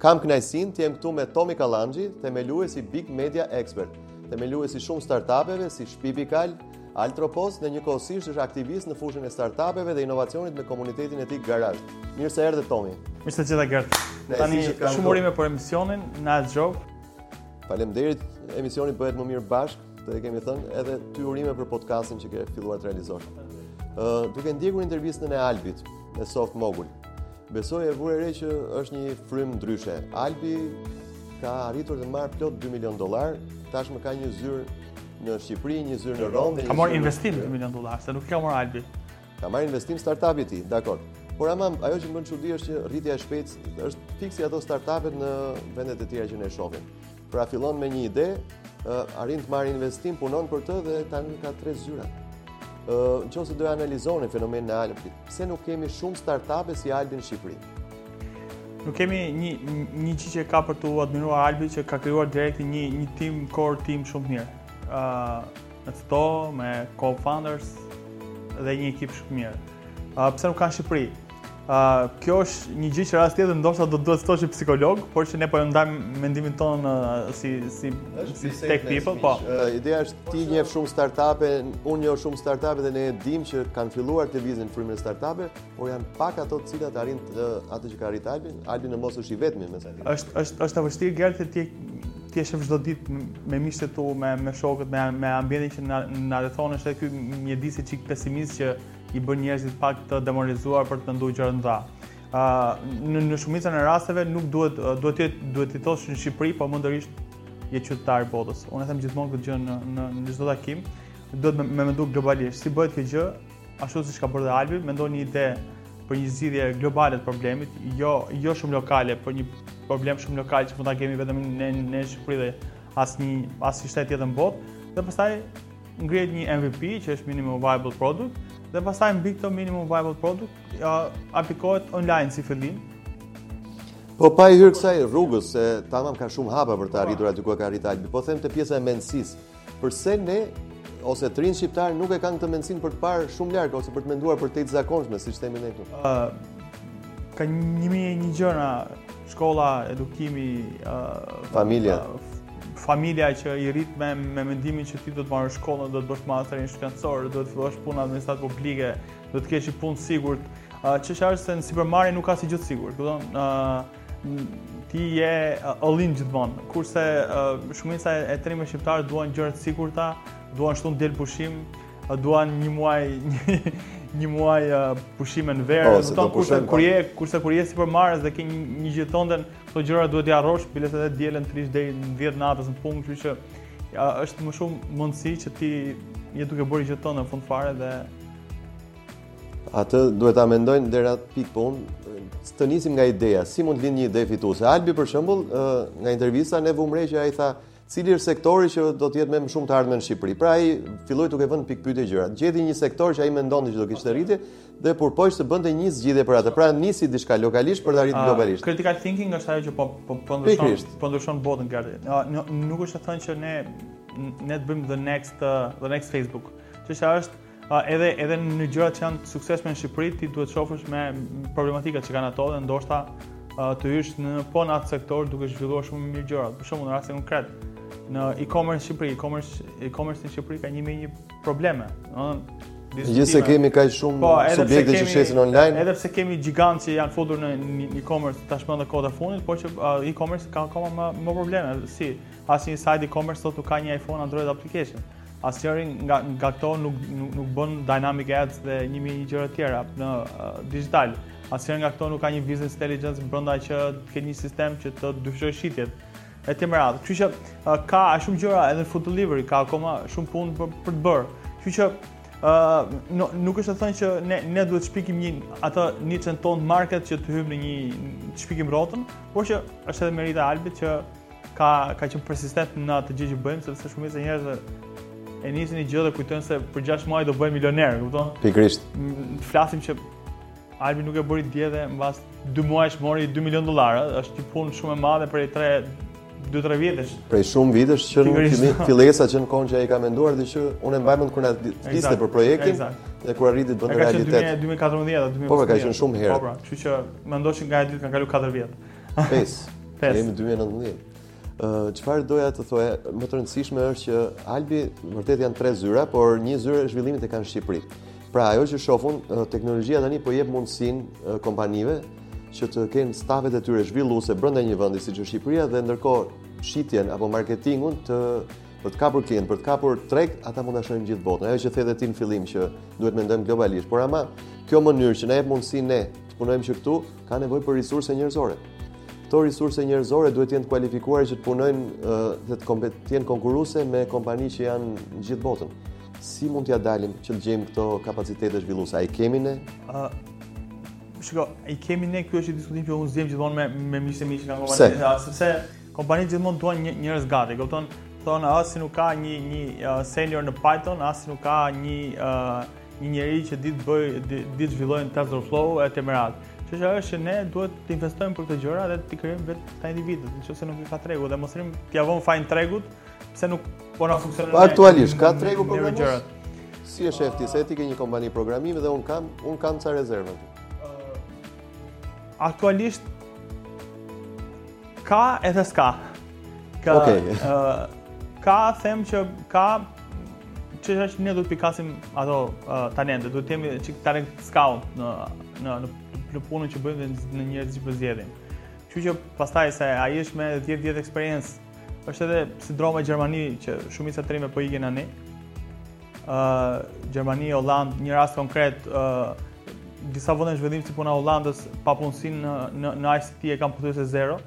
Kam kënaqësinë të jem këtu me Tomi Kallanxhi, themeluesi i Big Media Expert, themeluesi i shumë startupeve si Shpipikal, Altropost dhe njëkohësisht është aktivist në fushën e startupeve dhe inovacionit me komunitetin e tij Garage. Mirë se erdhe Tomi. Mirë se të gjeta Gert. Tani shumë urime për emisionin, nice job. Faleminderit. Emisioni bëhet më mirë bashkë, ta kemi thënë, edhe ty urime për podcastin që ke filluar të realizosh. Ë, uh, duke ndjekur intervistën e Albit me Soft Mogul, Besoj e vure re që është një frymë ndryshe. Albi ka arritur të marrë plot 2 milion dollar, tashmë ka një zyrë në Shqipëri, një zyrë në Romë. Ka marrë investim 2 milion dollar, se nuk ka marrë Albi. Ka marrë investim startup-i i tij, dakord. Por ama ajo që më bën çudi është që rritja e shpejtë është fiks si ato startup-et në vendet e tjera që ne shohim. Pra fillon me një ide, arrin të marrë investim, punon për të dhe tani ka tre zyra. Në qoftë se do e analizonim fenomenin e Albit, pse nuk kemi shumë start-upe si Albi në Shqipëri? Nuk kemi një, një gjë që ka për t'u admiruar Albi që ka krijuar direkt një, një team, core team shumë mirë. Uh, me CTO, me co-founders dhe një ekip shumë mirë. Uh, pse nuk ka në Shqipëri? Uh, kjo është një gjë që rast tjetër ndoshta do të duhet të ftosh një psikolog, por që ne po e ndajmë mendimin tonë uh, si si si tech people, po. Uh, ideja është ti njeh shumë startupe, unë njoh shumë startupe dhe ne e dimë që kanë filluar të nxisin frymën e startupeve, por janë pak ato të cilat arrijnë atë që ka arrit Albi, Albi në mos është i vetmi me sa. Është është është e vështirë Gert, ti ti e shef çdo ditë me miqtë e tu, me me shokët, me me ambientin që na na rrethon është ky mjedisi çik pesimist që i bën njerëzit pak të demoralizuar për të menduar gjëra të mëdha. Ë në në shumicën e rasteve nuk duhet duhet të duhet të jetosh në Shqipëri, po mendërisht je qytetar i botës. Unë e them gjithmonë këtë gjë në në në çdo takim, duhet me, me mendu globalisht. Si bëhet kjo gjë? Ashtu siç ka bërë dhe Albi, mendon një ide për një zgjidhje globale të problemit, jo jo shumë lokale, për një problem shumë lokal që mund ta kemi vetëm ne në Shqipëri dhe asnjë asnjë shtet tjetër në botë. Dhe pastaj ngrihet një MVP që është minimum viable product dhe pastaj mbi këtë minimum viable product uh, aplikohet online si fillim. Po pa i hyrë kësaj rruge se tamam ka shumë hapa për të arritur aty ku ka arritur Albi. Po them te pjesa e mendësisë. Përse ne ose të rinjtë shqiptarë nuk e kanë këtë mendësi për të parë shumë larg ose për të menduar përtej të zakonshmes siç themi ne këtu. Ë uh, ka 1001 gjëra Shkolla, edukimi, familja. Familja që i rrit me, me mendimin që ti do të marrësh shkollën, do të bësh masterin shkencor, do të fillosh punë në administratë publike, do të kesh një punë të sigurt. Çështja është se në sipërmarrje nuk ka asgjë të sigurt, ti je all-in gjithmonë. Kurse shumica e të rinjve shqiptarë duan gjëra të sigurta, duan shtunë diel pushim, A duan një muaj një muaj pushime në verë, kurse kur je kurse kur je sipërmarrës dhe ke një, një gjë tënden, këto gjëra duhet t'i harrosh, bile edhe të dielën rri deri në 10 të natës në punë, kështu që ja, është më shumë mundësi që ti je duke bërë gjënë tënde fund fare dhe atë duhet ta mendojnë deri atë pikë. Po unë, të nisim nga ideja, si mund të lind një ide fituese. Albi për shembull, nga intervista ne vumë re që ai tha, Cili është sektori që do të jetë me më shumë të ardhme në Shqipëri? Pra ai filloi duke vënë pikëpyetje gjërat. Gjeti një sektor që ai mendonte që do kishte rritje dhe u përpoq të bënte një zgjidhje për atë. Pra nisi diçka lokalisht për të arritur globalisht. Critical thinking është ajo që po po po ndryshon po ndryshon botën gati. Nuk është të thënë që ne ne të bëjmë the next uh, the next Facebook. Çështja është Edhe edhe në gjërat që janë suksesshme në Shqipëri, ti duhet të shofësh problematikat që kanë ato dhe ndoshta të hysh në po në atë sektor duke zhvilluar shumë mirë gjërat. Për shembull, në rastin konkret, në e-commerce në Shqipëri, e-commerce e-commerce në Shqipëri ka një mijë e një probleme. Domethënë, gjithsesi kemi kaq shumë po, subjekte që shesin online. Edhe pse kemi gjigantë që janë futur në e-commerce tashmë dhe kohët e fundit, por që e-commerce ka akoma probleme. Si, asnjë site e-commerce s'ka një iPhone Android application. Asnjëri nga nga këto nuk nuk, nuk bën dynamic ads dhe një mijë e një gjëra të tjera në uh, digital. Asnjëri nga këto nuk ka një business intelligence brenda që të ketë një sistem që të dyfishojë shitjet e kështu me radhë. Kështu që uh, ka aq shumë gjëra edhe në food delivery, ka akoma shumë punë për, për të bërë. Kështu që uh, no, nuk është të thënë që ne, ne duhet të shpikim një atë një centon market që të hymë në një të shpikim rotën, por që është edhe merita e Albit që ka ka qenë persistent në atë gjë që bën sepse shumica e njerëzve e nisin një gjë dhe kujtojnë se për 6 muaj do bëhen milionerë, kupton? Pikërisht. Flasim që Albi nuk e bëri dje dhe mbas 2 muajsh mori 2 milionë dollarë, është një punë shumë e madhe prej 2-3 vjetësh. Prej shumë vitesh që në fillesa që në kohën që ai ka menduar dhe që unë mbaj mend kur na fliste për projektin dhe kur arriti ta bënte realitet. Ka qenë 2014 2015. Po, ka qenë shumë herët. Po, pra, kështu që ta mendosh që nga ajo ditë kanë kaluar 4 vjet. Pesë. Pesë. Jemi 2019. Çfarë doja të thoja, më të rëndësishme është që Albi, vërtet janë tre zyra, por një zyrë e zhvillimit e ka në Shqipëri. Pra, ajo që shof unë, teknologjia tani po jep mundësinë kompanive që të kenë stafet e tyre zhvilluese brenda një vendi siç është Shqipëria dhe ndërkohë shitjen apo marketingun për të kapur klientë, për të kapur treg, ata mund ta shohin gjithë botën. Ajo që the dhe ti në fillim që duhet mendojmë globalisht, por ama kjo mënyra që na jep mundësi ne të punojmë që këtu, Ka nevojë për resurse njerëzore. Këto resurse njerëzore duhet të jenë të kualifikuara që të punojnë dhe të t'jenë konkurruese me kompani që janë në gjithë botën. Si mund t'ia dalim që të gjejmë këto kapacitete zhvilluese? A i kemi ne? Ë Shiko, i kemi ne ky është diskutim që unë e ndjej gjithmonë me me miqtë e mi që kanë kompani, sepse kompanitë gjithmonë duan një njerëz gati, kupton? Thonë as si nuk ka një një senior në Python, as si nuk ka një Një njeri që di të bëjë, di të zhvillojë në TensorFlow e të me radhë. Çështja është që ne duhet të investojmë për këto gjëra dhe t'i krijojmë vetë ata individët, në qoftë se nuk i ka tregu dhe mos rrim t'ia vëmë fajin tregut, se nuk po na funksionon po e... Aktualisht, ka tregu për ne? Si e sheh ti, se ti ke një kompani programimi dhe unë kam, unë kam ca rezerva. Aktualisht, ka edhe s'ka. Ka okay. uh, ka them që ka, çështja është ne duhet t'i pikasim ato uh, talente, duhet të jemi çik talent scout në në në, në punën që bëjmë në njerëzit që përzgjedhim. Kështu që pastaj se ai është me 10 vjet eksperiencë, është edhe sindroma e Gjermani që shumica e të rinjve po ikin andej. ë uh, Gjermani, Holland, një rast konkret ë uh, disa vende në zhvillim si puna Hollandës, papunësinë në në në ICT e kanë pothuajse zero.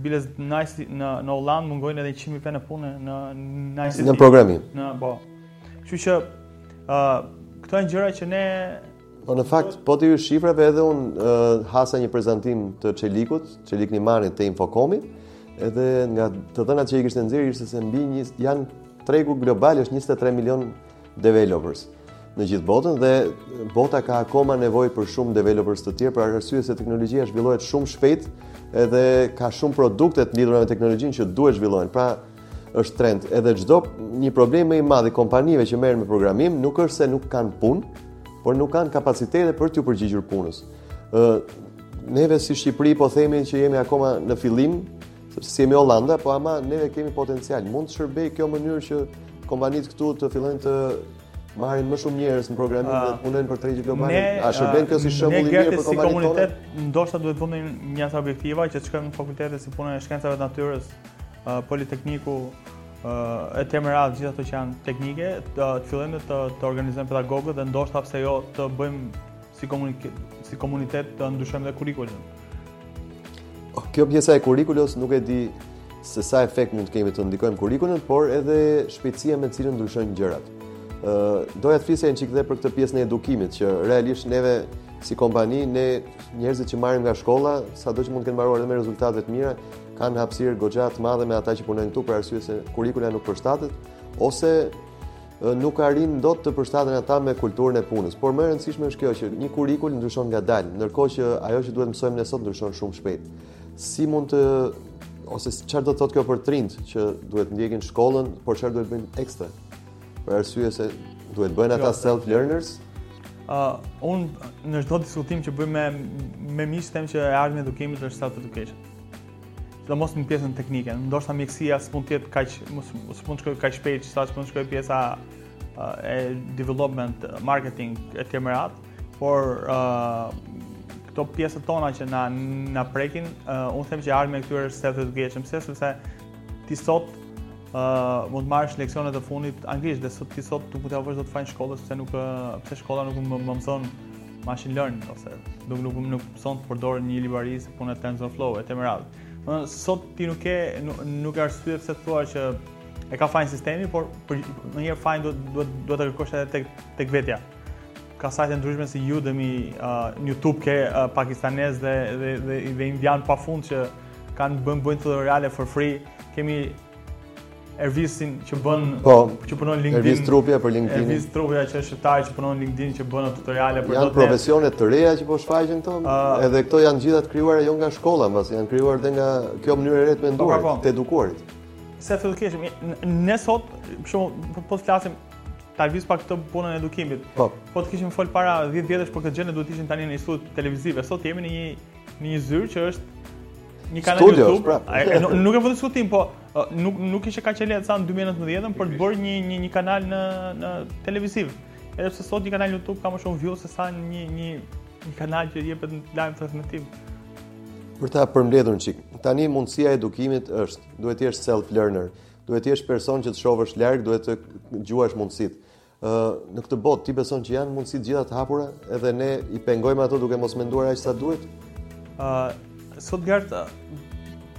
Biles në ICT në në Holland mungojnë edhe 100 mijë vende pune në ICT në programim. Në po. Kështu që ë uh, këto janë gjëra që ne Po në fakt, po t'i hysh shifrave edhe un uh, hasa një prezantim të Çelikut, Çelik Nimani te Infokomi, edhe nga të dhënat që i kishte nxjerrë ishte se mbi një janë tregu global është 23 milion developers në gjithë botën dhe bota ka akoma nevojë për shumë developers të tjerë për arsye se teknologjia zhvillohet shumë shpejt edhe ka shumë produkte të lidhura me teknologjinë që duhet të zhvillohen. Pra është trend. Edhe çdo një problem më i madh i kompanive që merren me programim nuk është se nuk kanë punë, por nuk kanë kapacitete për t'iu përgjigjur punës. Ë neve si Shqipëri po themi që jemi akoma në fillim, Sepse s'jemi Holanda, po ama neve kemi potencial. Mund të shërbejë kjo mënyrë që kompanitë këtu të fillojnë të marrin më shumë njerëz në programim dhe të punojnë për tregjet globale. A shërben kjo si shembull i mirë për kompanitë tona? Ne si komunitet ndoshta duhet të vëmë një ca objektiva që të shkojmë në fakultete si puna e shkencave të natyrës, politekniku, e të me radhë, të gjitha ato që janë teknike, të fillojmë të, të organizojmë pedagogët dhe ndoshta pse jo të bëjmë si komunitet, si komunitet të ndryshojmë dhe kurrikulën. Oh, kjo pjesa e kurrikulës nuk e di se sa efekt mund të kemi të ndikojmë kurrikulën, por edhe shpejtësia me të cilën ndryshojnë gjërat. Ë, uh, doja të flisja një çik dhe për këtë pjesën e edukimit që realisht neve si kompani ne njerëzit që marrim nga shkolla, sado që mund të kenë mbaruar edhe me rezultate të mira, kanë hapësirë goxha të madhe me ata që punojnë këtu për arsye se kurrikula nuk përshtatet ose nuk arrijnë dot të përshtaten ata me kulturën e punës. Por më e rëndësishme është kjo që një kurrikul ndryshon ngadalë, ndërkohë që ajo që duhet mësojmë ne sot ndryshon shumë shpejt. Si mund të ose çfarë do të thotë kjo për të rinjtë që duhet të ndjekin shkollën, por çfarë duhet bëjnë ekstra? Për arsye se duhet bëhen ata self learners. Ë, uh, un në çdo diskutim që bëj me me miqtë them që e ardhmja e edukimit është self education. sidomos në pjesën teknike. Ndoshta mjekësia s'mund të jetë kaq s'mund të shkojë kaq shpejt, sa ç'mund të shkojë pjesa e development, marketing e të me radhë, por uh, këto pjesët tona që na na prekin, uh, unë them që ardhmja e këtyre self education se sepse ti sot uh, mund të marrësh leksionet e fundit anglisht dhe sot ti sot nuk mund t'ia vësh dot fajin shkollës sepse nuk pse shkolla nuk më mëson machine learning ose nuk nuk nuk mëson të përdor një librari si puna TensorFlow e të me radhë. Do sot ti nuk ke nuk, nuk ke arsye pse thua që e ka fajin sistemi, por në një herë fajin duhet duhet duhet ta kërkosh edhe tek tek vetja. Ka sajte të ndryshme si Udemy, uh, YouTube ke uh, pakistanezë dhe dhe dhe, dhe indianë pafund që kanë bëjnë bëjnë tutoriale for free. Kemi Ervisin që bën po, që punon në LinkedIn. Ervis Trupja për LinkedIn. Ervis Trupja që është shqiptar që punon në LinkedIn që bën tutoriale për janë profesione të reja që po shfaqen këto. Uh, edhe këto janë gjitha të krijuara jo nga shkolla, mbase janë krijuar edhe nga kjo mënyrë e re të menduarit, po, po. të edukuarit. Se të kishim ne sot, për shembull, po, po të flasim Tarvis pak këtë punën e edukimit. Po. Po të kishim fol para 10 vjetësh për këtë gjë, ne duhet të ishim tani në një studio televizive. Sot jemi në një në një zyrë që është Një kanal Studio, YouTube. Pra. A, nuk, nuk e vë në diskutim, po nuk nuk ishte kaq e lehtë sa në 2019 për të bërë një një një kanal në në televiziv. Edhe pse sot një kanal YouTube ka më shumë views se sa një një një kanal që jepet në live transmetim. Për ta përmbledhur çik. Tani mundësia e edukimit është, duhet të jesh self learner, duhet të jesh person që të shohësh larg, duhet të gjuash mundësitë. në këtë botë ti beson që janë mundësi të gjitha të hapura edhe ne i pengojmë ato duke mos menduar aq sa duhet? ë uh, sot Gert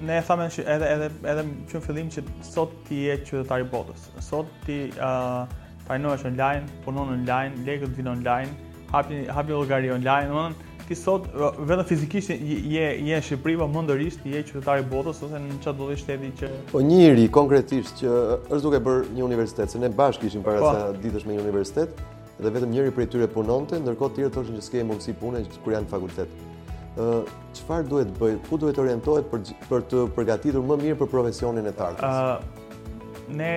ne e thamë që edhe edhe edhe që në fillim që sot ti je qytetar i botës. Sot ti ë uh, trajnohesh online, punon online, lekët vijnë online, Hap hap llogari online, domethënë ti sot vetëm fizikisht je je në Shqipëri, po mendërisht je qytetar i botës ose në çdo lloj shteti që Po njëri konkretisht që është duke bërë një universitet, se ne bashkë ishim para po. ca ditësh në një universitet dhe vetëm njëri prej tyre punonte, ndërkohë të tjerët thoshin që s'ke mundësi pune kur janë në fakultet. Ë, çfarë duhet të bëj? Ku duhet të orientohet për për të përgatitur më mirë për profesionin e të ardhmes? Ë, ne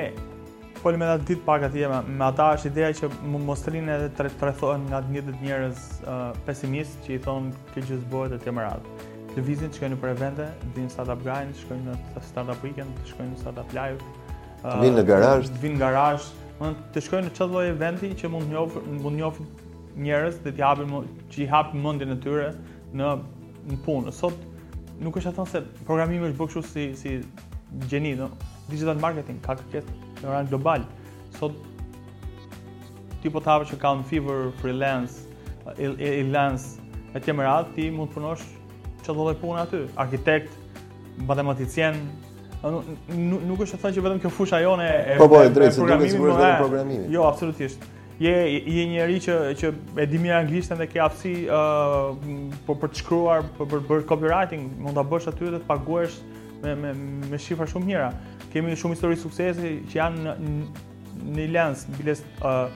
Folim edhe atë ditë pak atje me, me ata është ideja që mos të rrinë edhe të rrethohen nga të njëtët njerëz uh, pesimist që i thonë kjo gjë s'bëhet e me radhë. Të lëvizin, të shkojnë nëpër evente, të vinë Startup Grind, të shkojnë në startup weekend, të shkojnë në startup live. Uh, të vinë në garaj. Të vinë në garaj. Mund të shkojnë në çdo lloj eventi që mund njof mund njof njerëz dhe të japin që i hap mendjen e tyre në në punë. Sot nuk është e thënë se programimi është bërë kështu si si gjeni, Digital marketing ka kërkesë në rang global. Sot ti platformë që ka një Fiverr, freelance, Elance, e me radhë, ti mund të punosh çdo lloj pune aty, arkitekt, matematicien, nuk është e thënë që vetëm kjo fusha jone e po, po, e drejtë, s'e duket sigurisht vetëm programimi. Jo, absolutisht. Je, je njeri që, që e di mirë anglishten dhe ke aftësi uh, për, për të shkruar, për, për, për bërë copywriting, mund ta bësh aty dhe të paguhesh Me, me, me shifra shumë të mira. Kemi shumë histori suksesi që janë në, në Elance, biles, uh,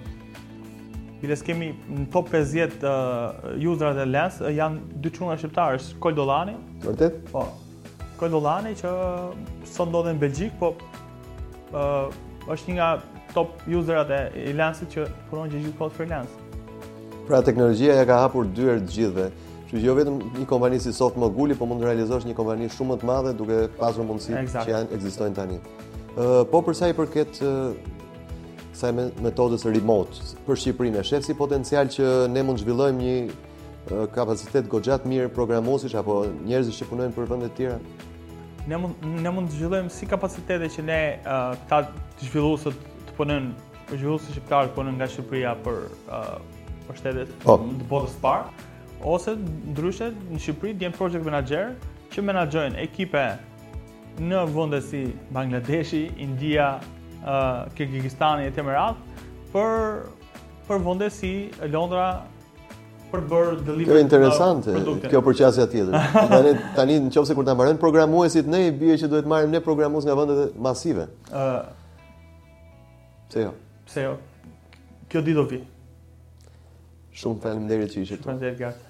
biles kemi në top 50 uh, userat e Elance, uh, janë dy çuna shqiptarë, është Kol Dolani. Vërtet? Po. Kol Dolani që sot ndodhet në Belgjikë, po uh, është një nga top userat e Elance-it që punon gjithë kohës freelance. Pra teknologjia ja ka hapur dyert të gjithëve. Kështu që jo vetëm një kompani si Soft Moguli, po mund të realizosh një kompani shumë më të madhe duke pasur mundësitë exact. që janë ekzistojnë tani. Ë uh, po për sa i përket uh, sa me metodës remote për Shqipërinë, e shef si potencial që ne mund të zhvillojmë një uh, kapacitet goxha të mirë programuesish apo njerëzish që punojnë për vende të tjera. Ne mund ne mund të zhvillojmë si kapacitete që ne uh, ta zhvilluesët të punojnë Përgjithësi shqiptarët punojnë nga Shqipëria për për shtetet po. të botës së parë ose ndryshe në Shqipëri të jenë project manager që menaxhojnë ekipe në vende si Bangladeshi, India, uh, Kirgistani e me radhë, për, për vende si Londra, për bërë delivery. Kjo interesante, kjo përqasja tjetër. tani tani nëse kur të mbarojnë programuesit ne i bie që duhet të marrim ne programues nga vendet masive. Ëh, Pse jo? Pse jo? Kjo ditë do vijë. Shumë faleminderit që ishe këtu. Faleminderit, gratë.